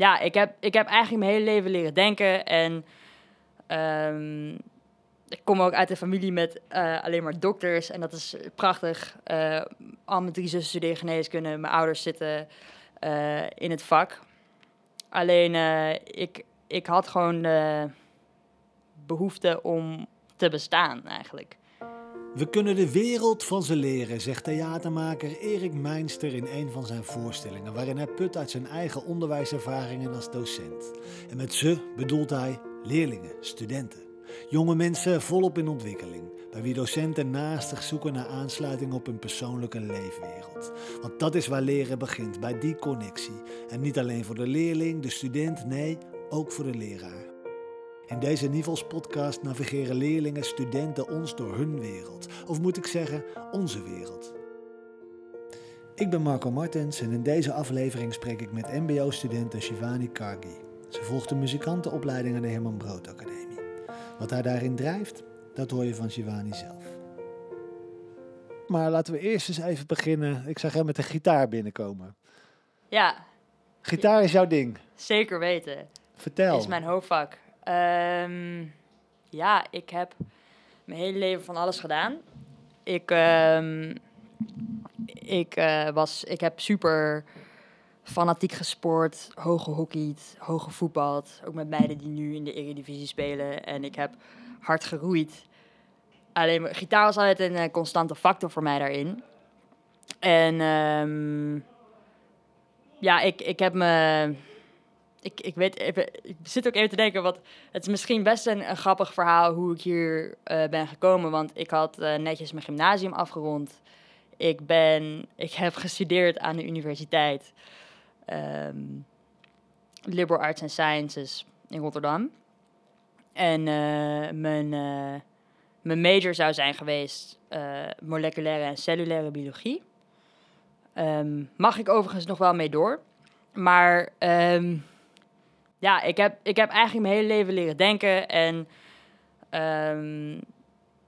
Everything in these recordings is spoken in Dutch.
ja, ik heb, ik heb eigenlijk mijn hele leven leren denken. En ehm, ik kom ook uit een familie met eh, alleen maar dokters. En dat is prachtig. Uh, al mijn drie zussen studeren geneeskunde. Mijn ouders zitten uh, in het vak. Alleen ik, ik had gewoon de behoefte om te bestaan eigenlijk. We kunnen de wereld van ze leren, zegt theatermaker Erik Meinster in een van zijn voorstellingen, waarin hij put uit zijn eigen onderwijservaringen als docent. En met ze bedoelt hij leerlingen, studenten. Jonge mensen volop in ontwikkeling, bij wie docenten naastig zoeken naar aansluiting op hun persoonlijke leefwereld. Want dat is waar leren begint, bij die connectie. En niet alleen voor de leerling, de student, nee, ook voor de leraar. In deze Nivels podcast navigeren leerlingen, studenten ons door hun wereld. Of moet ik zeggen, onze wereld. Ik ben Marco Martens en in deze aflevering spreek ik met mbo-studente Shivani Kargi. Ze volgt de muzikantenopleiding aan de Herman Brood Academie. Wat haar daarin drijft, dat hoor je van Shivani zelf. Maar laten we eerst eens even beginnen. Ik zag jij met de gitaar binnenkomen. Ja. Gitaar is jouw ding. Zeker weten. Vertel. Is mijn hoofdvak. Um, ja, ik heb mijn hele leven van alles gedaan. Ik, um, ik, uh, was, ik heb super fanatiek gesport, hoog gehockeyd, hoog gevoetbald. Ook met meiden die nu in de Eredivisie spelen. En ik heb hard geroeid. Alleen gitaar was altijd een uh, constante factor voor mij daarin. En um, ja, ik, ik heb me ik, ik weet even, ik zit ook even te denken, wat, het is misschien best een, grappig verhaal hoe ik hier uh, ben gekomen. Want ik had uh, netjes mijn gymnasium afgerond. Ik, ben, ik heb gestudeerd aan de universiteit um, Liberal Arts and Sciences in Rotterdam. En uh, mijn, mijn major zou zijn geweest moleculaire en cellulaire biologie. Um, mag ik overigens nog wel mee door. Maar um, ja, ik heb, ik heb eigenlijk mijn hele leven leren denken. En um,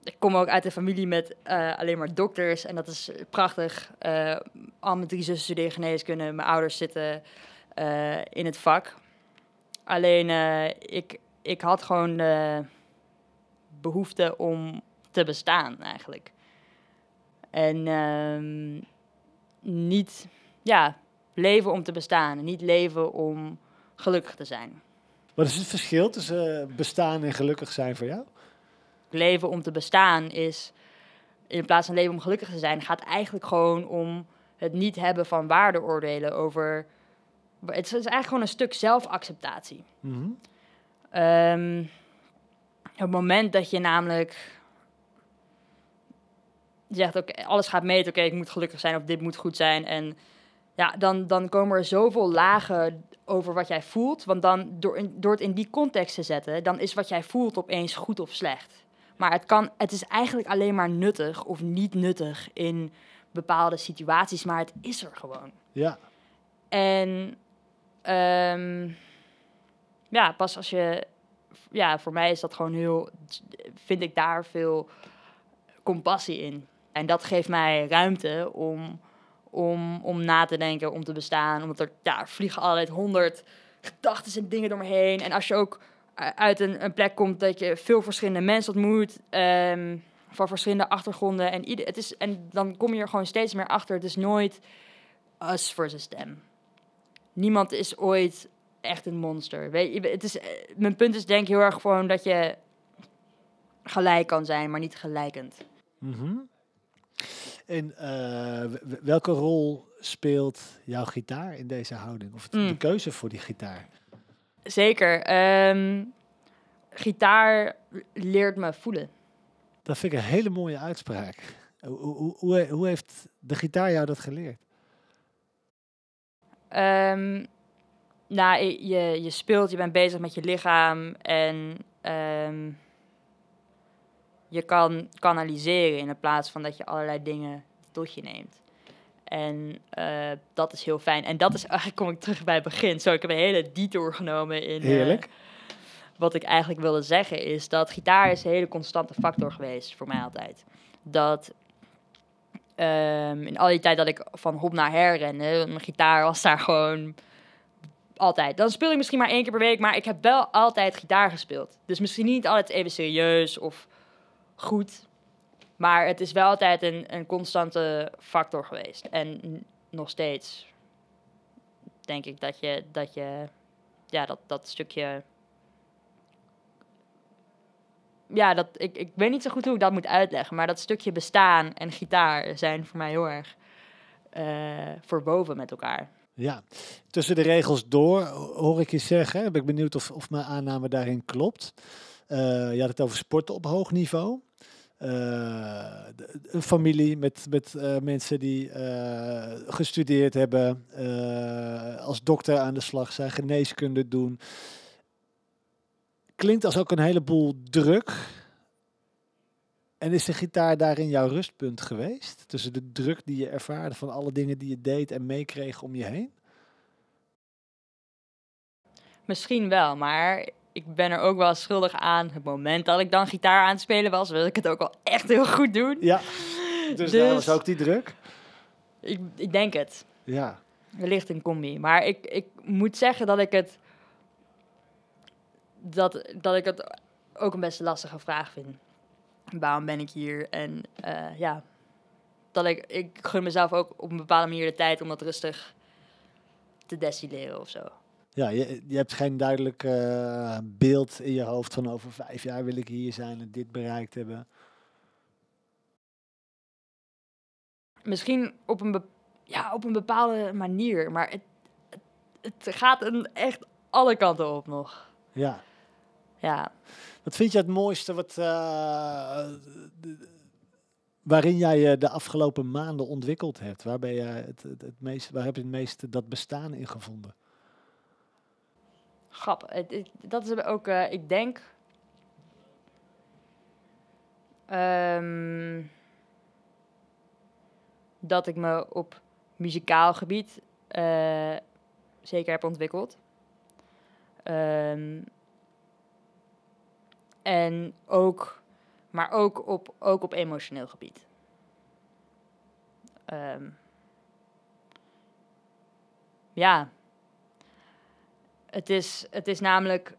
ik kom ook uit een familie met uh, alleen maar dokters. En dat is prachtig. Uh, al mijn drie zussen studeren geneeskunde. Mijn ouders zitten uh, in het vak. Alleen ik, ik had gewoon de behoefte om te bestaan eigenlijk. En um, niet, ja, leven om te bestaan. Niet leven om gelukkig te zijn. Wat is het verschil tussen eh, bestaan en gelukkig zijn voor jou? Leven om te bestaan is, in plaats van leven om gelukkig te zijn, gaat eigenlijk gewoon om het niet hebben van waardeoordelen over. Het is eigenlijk gewoon een stuk zelfacceptatie. Mm -hmm. um, het moment dat je namelijk zegt, oké, alles gaat mee, oké, ik moet gelukkig zijn of dit moet goed zijn. En ja, dan, dan komen er zoveel lagen over wat jij voelt. Want dan, door, door het in die context te zetten, dan is wat jij voelt opeens goed of slecht. Maar het, kan, het is eigenlijk alleen maar nuttig of niet nuttig in bepaalde situaties, maar het is er gewoon. Ja. En um, ja, pas als je. Ja, voor mij is dat gewoon heel. Vind ik daar veel compassie in. En dat geeft mij ruimte om om, om na te denken, om te bestaan. Omdat er ja, vliegen altijd honderd gedachten en dingen door me heen. En als je ook uit een, een plek komt dat je veel verschillende mensen ontmoet, um, van verschillende achtergronden. En, het is, en dan kom je er gewoon steeds meer achter. Het is nooit us versus them. Niemand is ooit echt een monster. Weet je, het is, eh, mijn punt is denk ik heel erg gewoon dat je gelijk kan zijn, maar niet gelijkend. Mm en uh, welke rol speelt jouw gitaar in deze houding? Of de Mm. keuze voor die gitaar? Zeker. Um, gitaar leert me voelen. Dat vind ik een hele mooie uitspraak. Hoe, hoe, hoe, hoe heeft de gitaar jou dat geleerd? Um, nou, je, je speelt, je bent bezig met je lichaam en um, je kan kanaliseren in plaats van dat je allerlei dingen tot je neemt. En uh, dat is heel fijn. En dat is eigenlijk, kom ik terug bij het begin. Zo, ik heb een hele detour genomen in... Heerlijk. Uh, wat ik eigenlijk wilde zeggen is dat gitaar is een hele constante factor geweest voor mij altijd. Dat um, in al die tijd dat ik van hop naar her rende, mijn gitaar was daar gewoon Altijd. Dan speel ik misschien maar één keer per week, maar ik heb wel altijd gitaar gespeeld. Dus misschien niet altijd even serieus of goed. Maar het is wel altijd een, een constante factor geweest. En nog steeds denk ik dat je, dat je ja, dat, dat stukje. Ja, dat, ik, ik weet niet zo goed hoe ik dat moet uitleggen, maar dat stukje bestaan en gitaar zijn voor mij heel erg eh verboven met elkaar. Ja, tussen de regels door hoor ik je zeggen. Ben ik benieuwd of, of mijn aanname daarin klopt. Eh, je had het over sporten op hoog niveau. Eh, een familie met, met eh, mensen die eh, gestudeerd hebben, als dokter aan de slag zijn, geneeskunde doen. Klinkt als ook een heleboel druk. En is de gitaar daarin jouw rustpunt geweest? Tussen de druk die je ervaarde van alle dingen die je deed en meekreeg om je heen? Misschien wel, maar ik ben er ook wel schuldig aan. Het moment dat ik dan gitaar aan het spelen was, wilde ik het ook wel echt heel goed doen. Ja, dus, daar was ook die druk. Ik, ik denk het. Ja, Wellicht een combi. Maar ik, ik moet zeggen dat ik het. Dat, dat ik het ook een best lastige vraag vind. Waarom ben ik hier? En eh, ja. Dat ik, ik gun mezelf ook op een bepaalde manier de tijd om dat rustig te destilleren of zo. Ja je, je hebt geen duidelijk eh, beeld in je hoofd van over vijf jaar wil ik hier zijn en dit bereikt hebben. Misschien op een, ja, op een bepaalde manier. Maar het, het, het gaat een echt alle kanten op nog. Ja. Ja. Wat vind je het mooiste wat, eh, waarin jij je de afgelopen maanden ontwikkeld hebt? Waar, ben je het, het, het meest, waar heb je het meeste dat bestaan in gevonden? Grappig. Dat is ook, eh, ik denk. ehm, dat ik me op muzikaal gebied eh, zeker heb ontwikkeld. Ehm, en ook, maar ook op, ook op emotioneel gebied. Ehm, ja, het is, het is namelijk.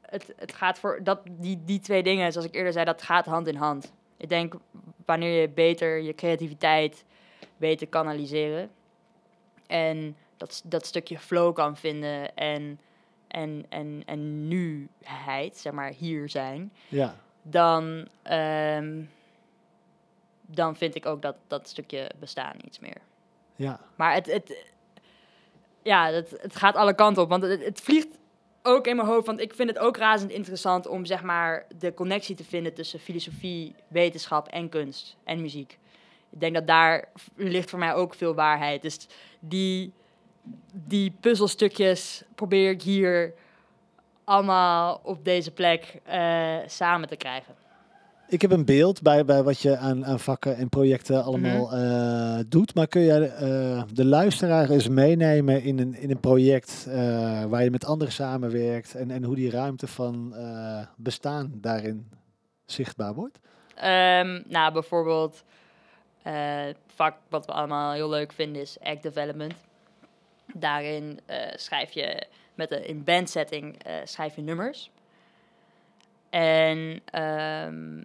Het, het gaat voor. Dat, die, die twee dingen, zoals ik eerder zei, dat gaat hand in hand. Ik denk wanneer je beter je creativiteit te kanaliseren. En dat, dat stukje flow kan vinden. En, en, en, en nuheid, zeg maar, hier zijn. Ja, Dan, ehm, dan vind ik ook dat dat stukje bestaan iets meer. ja, Maar het, het, ja, het, het gaat alle kanten op. Want het, het vliegt ook in mijn hoofd. Want ik vind het ook razend interessant om zeg maar de connectie te vinden tussen filosofie, wetenschap en kunst en muziek. Ik denk dat daar ligt voor mij ook veel waarheid. Dus die, die puzzelstukjes probeer ik hier allemaal op deze plek eh, samen te krijgen. Ik heb een beeld bij, bij wat je aan, aan vakken en projecten allemaal eh, doet. Maar kun je eh, de luisteraar eens meenemen in een, in een project eh, waar je met anderen samenwerkt en, en hoe die ruimte van bestaan daarin zichtbaar wordt? Ehm, nou, bijvoorbeeld, vak wat we allemaal heel leuk vinden is act development. Daarin schrijf je met een in band setting eh, schrijf je nummers. En ehm,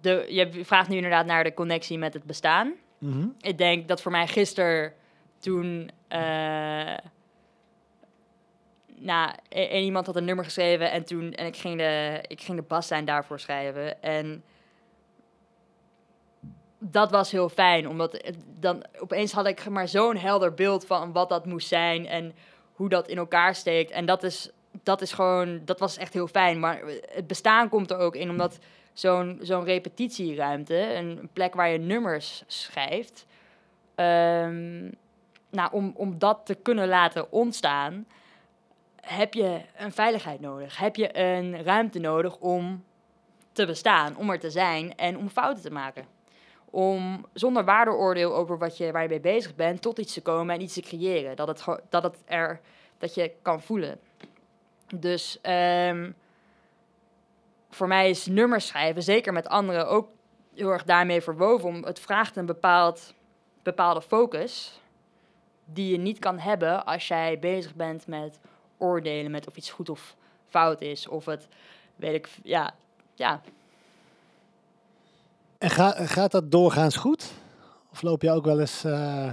de, je vraagt nu inderdaad naar de connectie met het bestaan. Mhm. Ik denk dat voor mij gisteren toen. eh nou, e- en iemand had een nummer geschreven en toen. En ik ging de, ik ging de baslijn daarvoor schrijven. En dat was heel fijn, omdat dan opeens had ik maar zo'n helder beeld van wat dat moest zijn en hoe dat in elkaar steekt. En dat is, dat is gewoon, dat was echt heel fijn. Maar het bestaan komt er ook in, omdat zo'n zo'n repetitieruimte, een plek waar je nummers schrijft, ehm, nou, om, om dat te kunnen laten ontstaan, heb je een veiligheid nodig. Heb je een ruimte nodig om te bestaan, om er te zijn en om fouten te maken. Om zonder waardeoordeel over wat je, waar je mee bezig bent, tot iets te komen en iets te creëren. Dat het, dat het er, dat je kan voelen. Dus ehm, voor mij is nummers schrijven, zeker met anderen, ook heel erg daarmee verwoven. Om, het vraagt een bepaald, bepaalde focus. die je niet kan hebben als jij bezig bent met oordelen, met of iets goed of fout is, of het, weet ik, ja, ja. En ga, gaat dat doorgaans goed? Of loop je ook wel eens eh,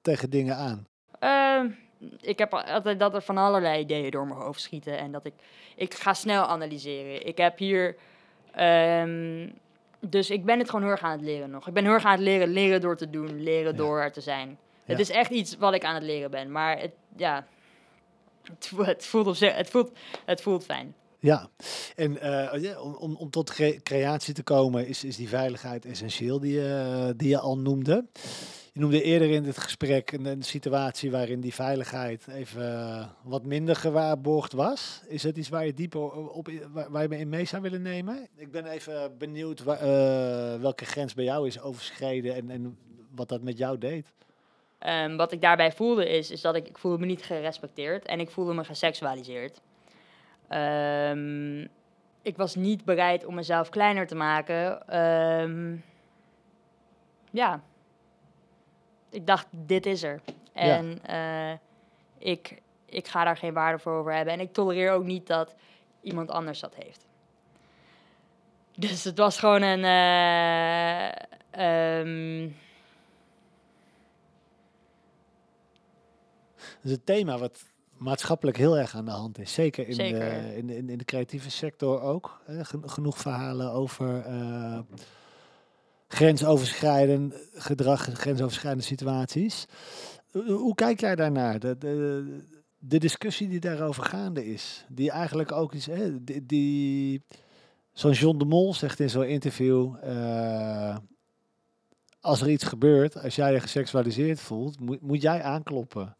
tegen dingen aan? Ehm, ik heb altijd dat er van allerlei ideeën door mijn hoofd schieten en dat ik, ik ga snel analyseren. Ik heb hier, ehm, dus ik ben het gewoon heel erg aan het leren nog. Ik ben heel erg aan het leren, leren door te doen, leren Ja. door er te zijn. Het is echt iets wat ik aan het leren ben, maar het, ja, het, vo- het voelt het voelt, het voelt fijn. Ja, en eh, ja, om, om, om tot cre- creatie te komen is, is die veiligheid essentieel die je, die je al noemde. Je noemde eerder in dit gesprek een, situatie waarin die veiligheid even eh, wat minder gewaarborgd was. Is dat iets waar je dieper op, waar, je me in mee zou willen nemen? Ik ben even benieuwd eh, welke grens bij jou is overschreden en, en wat dat met jou deed. Ehm, wat ik daarbij voelde is, is dat ik, ik voelde me niet gerespecteerd en ik voelde me geseksualiseerd. Ehm, ik was niet bereid om mezelf kleiner te maken. Ehm, ja. Ik dacht, dit is er. En eh, ik, ik ga daar geen waarde voor over hebben. En ik tolereer ook niet dat iemand anders dat heeft. Dus het was gewoon een... eh, ehm, Dat is een thema wat maatschappelijk heel erg aan de hand is. Zeker in, Zeker. De, in, in, in de creatieve sector ook. Genoeg verhalen over eh, grensoverschrijdend gedrag, grensoverschrijdende situaties. Hoe, kijk jij daarnaar? De, de, de discussie die daarover gaande is. Die eigenlijk ook is, hè, die, die zo'n John de Mol zegt in zo'n interview... eh, als er iets gebeurt, als jij je geseksualiseerd voelt, moet, moet jij aankloppen.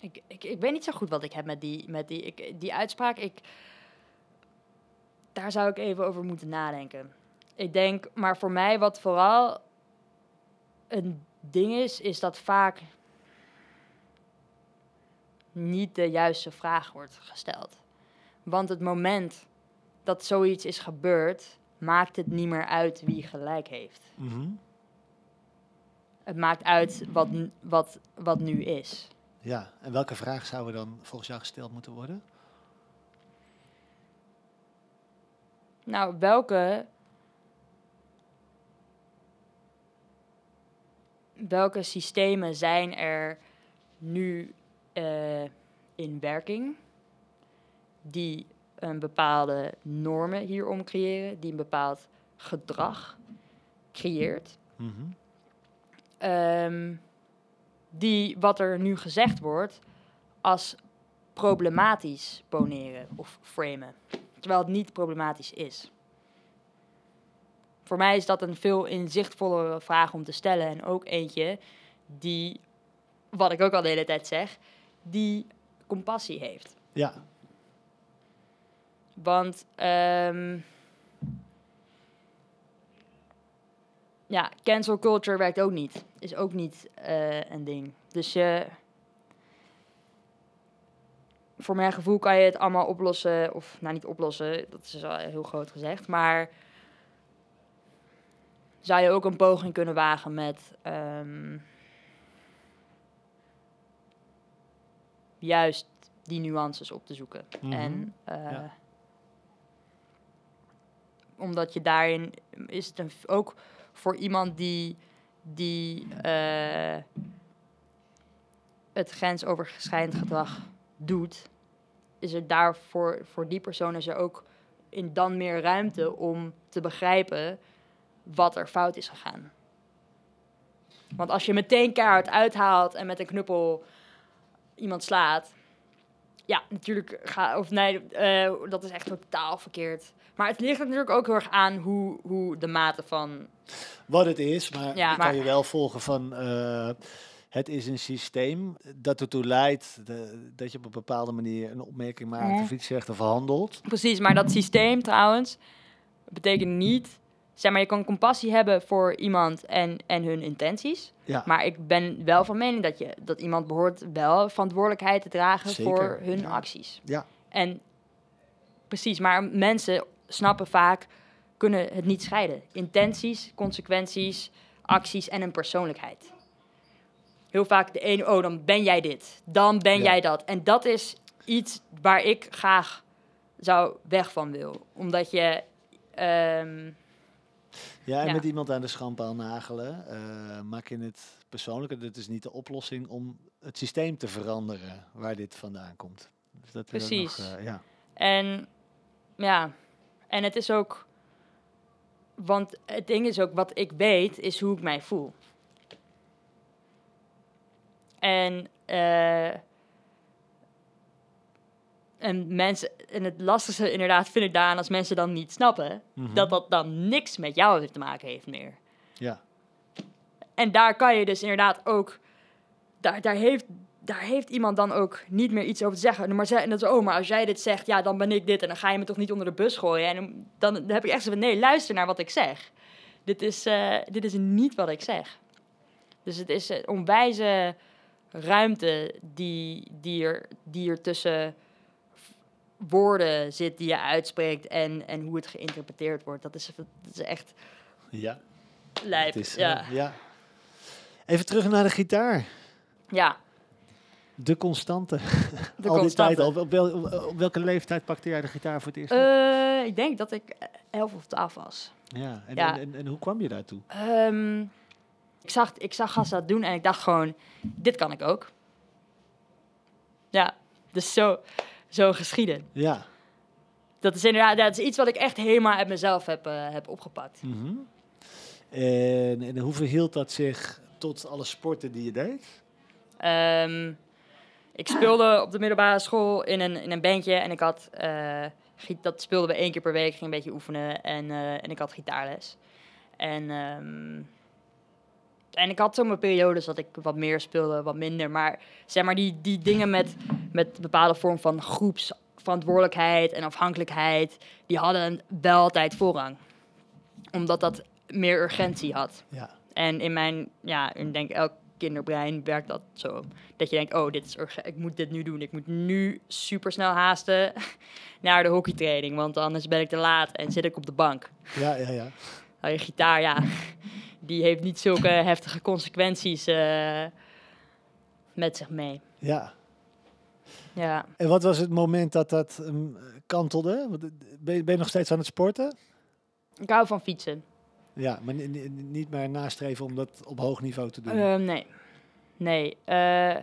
Ik, ik, ik weet niet zo goed wat ik heb met die, met die, ik, die uitspraak. Ik, daar zou ik even over moeten nadenken. Ik denk, maar voor mij wat vooral een ding is, is dat vaak niet de juiste vraag wordt gesteld. Want het moment dat zoiets is gebeurd, maakt het niet meer uit wie gelijk heeft. Het maakt uit wat, wat, wat nu is. Ja, en welke vraag zou er dan volgens jou gesteld moeten worden? Nou, welke. Welke systemen zijn er nu eh, in werking die een bepaalde normen hierom creëren, die een bepaald gedrag creëert, ehm, die wat er nu gezegd wordt als problematisch poneren of framen terwijl het niet problematisch is. Voor mij is dat een veel inzichtvollere vraag om te stellen en ook eentje die, wat ik ook al de hele tijd zeg, die compassie heeft. Ja, Want ehm, ja, cancel culture werkt ook niet. Is ook niet eh, een ding. Dus je, voor mijn gevoel kan je het allemaal oplossen. Of nou niet oplossen, dat is al heel groot gezegd. Maar zou je ook een poging kunnen wagen met ehm, juist die nuances op te zoeken. Mhm. En eh, Ja. omdat je daarin is het een, ook voor iemand die, die eh, het grensoverschrijdend gedrag doet, is er daarvoor voor die persoon is ook in dan meer ruimte om te begrijpen wat er fout is gegaan. Want als je meteen keihard uithaalt en met een knuppel iemand slaat, ja, natuurlijk ga of nee, eh, dat is echt totaal verkeerd. Maar het ligt er natuurlijk ook heel erg aan hoe, hoe de mate van. wat het is, maar Ja, ik kan je wel volgen van... eh, het is een systeem dat ertoe leidt de- dat je op een bepaalde manier een opmerking maakt Mhm. of iets zegt of handelt. Precies, maar dat systeem trouwens betekent niet. Zeg maar, je kan compassie hebben voor iemand en, en hun intenties. Ja, Maar ik ben wel van mening dat, je, dat iemand behoort wel verantwoordelijkheid te dragen Zeker, voor hun ja. acties. ja. En precies, maar mensen snappen vaak, kunnen het niet scheiden. Intenties, consequenties, acties en een persoonlijkheid. heel vaak de ene, oh, dan ben jij dit. Dan ben Ja. jij dat. En dat is iets waar ik graag zou weg van wil. Omdat je... ehm, Ja, en Ja. met iemand aan de schandpaal nagelen, eh, maak je het persoonlijker. Dat is niet de oplossing om het systeem te veranderen waar dit vandaan komt. Dus dat Precies. Nog, eh, ja. En ja, en het is ook. Want het ding is ook, wat ik weet, is hoe ik mij voel. En, eh, en mensen, en het lastigste inderdaad vind ik daaraan als mensen dan niet snappen, Mhm. dat dat dan niks met jou te maken heeft meer. ja. En daar kan je dus inderdaad ook. Daar, daar, heeft, daar heeft iemand dan ook niet meer iets over te zeggen. Maar, ze, en dat is, oh, maar als jij dit zegt, ja, dan ben ik dit. En dan ga je me toch niet onder de bus gooien. En dan, dan heb ik echt zo van: nee, luister naar wat ik zeg. Dit is, eh, dit is niet wat ik zeg. Dus het is een onwijze ruimte die, die, er, die er tussen woorden zit die je uitspreekt en, en hoe het geïnterpreteerd wordt. Dat is, dat is echt ja. lijp. Is, eh, ja. Even terug naar de gitaar. ja, De constante. de Al die tijd al. Op, wel- op- op welke leeftijd pakte jij de gitaar voor het eerst? Eh, ik denk dat ik 11 of 12 was. ja. En, ja. En, en, en hoe kwam je daartoe? Ehm, ik, zag, ik zag gasten dat doen en ik dacht gewoon, dit kan ik ook. Ja, dus zo, zo geschieden. Ja. Dat is inderdaad dat is iets wat ik echt helemaal uit mezelf heb, eh, heb opgepakt. Mhm. en, en hoe verhield dat zich tot alle sporten die je deed? Ehm, ik speelde op de middelbare school in een, in een bandje en ik had, eh, dat speelden we één keer per week, ging een beetje oefenen en, eh, en ik had gitaarles. En, ehm, en ik had zomaar periodes dat ik wat meer speelde, wat minder. Maar zeg maar die, die dingen met, met bepaalde vorm van groepsverantwoordelijkheid en afhankelijkheid, die hadden wel altijd voorrang. Omdat dat meer urgentie had. Ja. En in mijn, ja, ik denk elk kinderbrein werkt dat zo. Dat je denkt, oh, dit is ik moet dit nu doen. Ik moet nu super snel haasten naar de hockeytraining, want anders ben ik te laat en zit ik op de bank. Ja, ja, ja. Nou, je gitaar, ja, die heeft niet zulke heftige consequenties eh, met zich mee. Ja. Ja. En wat was het moment dat dat ehm, kantelde? Eh, Ben je, ben je nog steeds aan het sporten? Ik hou van fietsen. Ja, maar ni- ni- niet meer nastreven om dat op hoog niveau te doen. Ehm, nee. Nee. eh,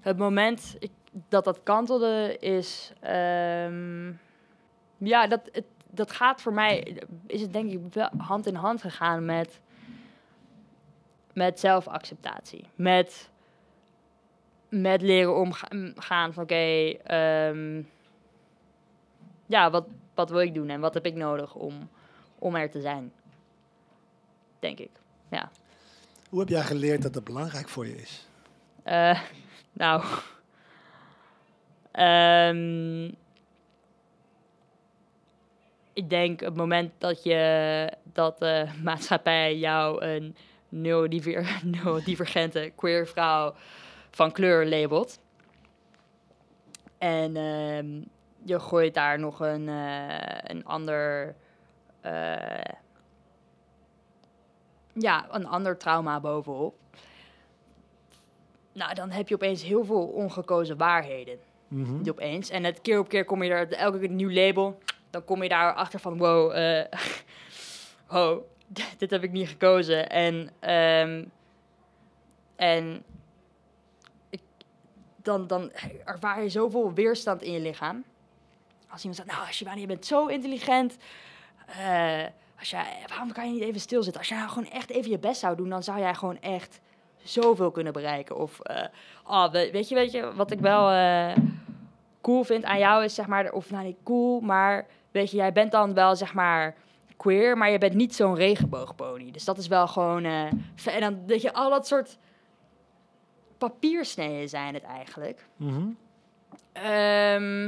het moment ik, dat dat kantelde is... ehm, ja, dat, het, dat gaat voor mij... Is het denk ik wel hand in hand gegaan met... Met zelfacceptatie. Met... Met leren omgaan van oké... ehm, ja, wat, wat wil ik doen en wat heb ik nodig om, om er te zijn? Denk ik. Ja. Hoe heb jij geleerd dat het belangrijk voor je is? Eh, nou. Ehm, ik denk het moment dat je dat de maatschappij jou een neurodiver, neurodivergente queer vrouw van kleur labelt. En ehm, je gooit daar nog een, eh, een ander. eh, ja, een ander trauma bovenop. Nou, dan heb je opeens heel veel ongekozen waarheden. Mhm. Die opeens. En het keer op keer kom je er, elke keer een nieuw label. Dan kom je daar achter van, wow, ho, dit heb ik niet gekozen. En, ehm, en ik, dan, dan ervaar je zoveel weerstand in je lichaam. Als iemand zegt, nou, Shivani, je bent zo intelligent. Eh, als jij, waarom kan je niet even stilzitten? Als jij nou gewoon echt even je best zou doen, dan zou jij gewoon echt zoveel kunnen bereiken. Of, oh, we- weet je, weet je, wat ik wel eh, cool vind aan jou is, zeg maar, of nou niet cool, maar weet je, jij bent dan wel, zeg maar, queer, maar je bent niet zo'n regenboogpony. Dus dat is wel gewoon, eh, en dan, weet je, al dat soort papiersneden zijn het eigenlijk. Mhm. Ehm,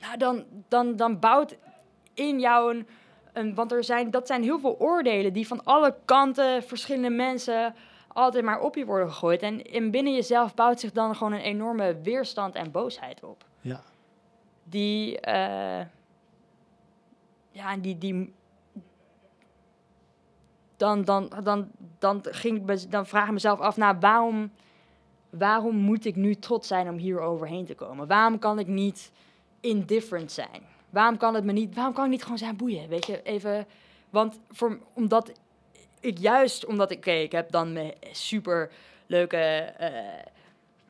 nou, dan, dan, dan bouwt in jou een, Want er zijn, dat zijn heel veel oordelen die van alle kanten, verschillende mensen... altijd maar op je worden gegooid. En in binnen jezelf bouwt zich dan gewoon een enorme weerstand en boosheid op. Ja. Die... eh, ja, die, die... dan, dan, dan, dan, ging ik dan vraag ik mezelf af, nou, waarom, waarom moet ik nu trots zijn om hier overheen te komen? Waarom kan ik niet indifferent zijn? Waarom kan het me niet, waarom kan ik niet gewoon zijn boeien? Weet je, even, want voor, omdat ik juist, omdat ik, ik heb dan mijn super leuke eh,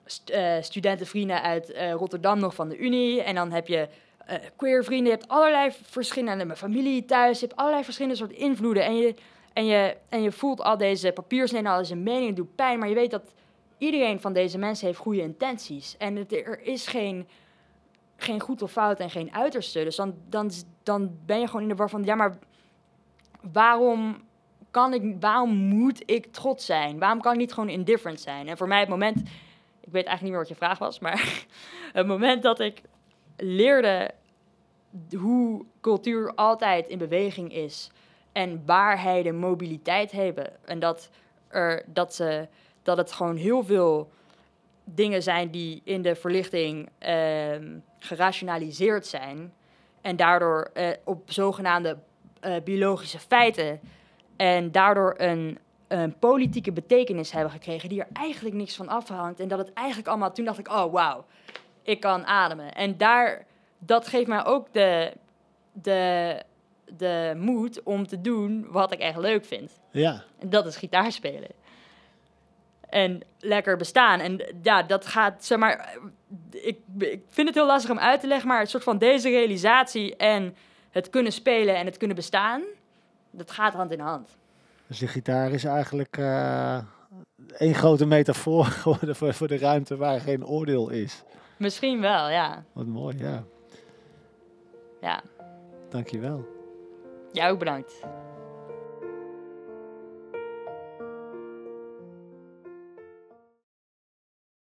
st- eh, studentenvrienden uit eh, Rotterdam nog van de Unie. En dan heb je queer vrienden, je hebt allerlei verschillende, mijn familie thuis, je hebt allerlei verschillende soorten invloeden. En je, en je, en je voelt al deze papiersneden, al deze meningen, doet pijn, maar je weet dat iedereen van deze mensen heeft goede intenties. En het, er is geen, geen goed of fout en geen uiterste. Dus dan, dan, dan ben je gewoon in de war van, ja, maar waarom kan ik, waarom moet ik trots zijn? Waarom kan ik niet gewoon indifferent zijn? En voor mij het moment, ik weet eigenlijk niet meer wat je vraag was, maar het moment dat ik leerde hoe cultuur altijd in beweging is en waarheden mobiliteit hebben en dat, er, dat, ze, dat het gewoon heel veel dingen zijn die in de verlichting ehm, gerationaliseerd zijn en daardoor eh, op zogenaamde eh, biologische feiten en daardoor een, een politieke betekenis hebben gekregen die er eigenlijk niks van afhangt. En dat het eigenlijk allemaal, toen dacht ik, oh wauw, ik kan ademen. En daar, dat geeft mij ook de, de, de moed om te doen wat ik echt leuk vind. Ja, En dat is gitaar spelen. En lekker bestaan. En ja, dat gaat, zeg maar, ik, ik vind het heel lastig om uit te leggen, maar het soort van deze realisatie en het kunnen spelen en het kunnen bestaan, dat gaat hand in hand. dus de gitaar is eigenlijk eh één grote metafoor geworden voor, voor de ruimte waar geen oordeel is. Misschien wel, ja. Wat mooi, ja. Ja, Dankjewel. jij ook bedankt.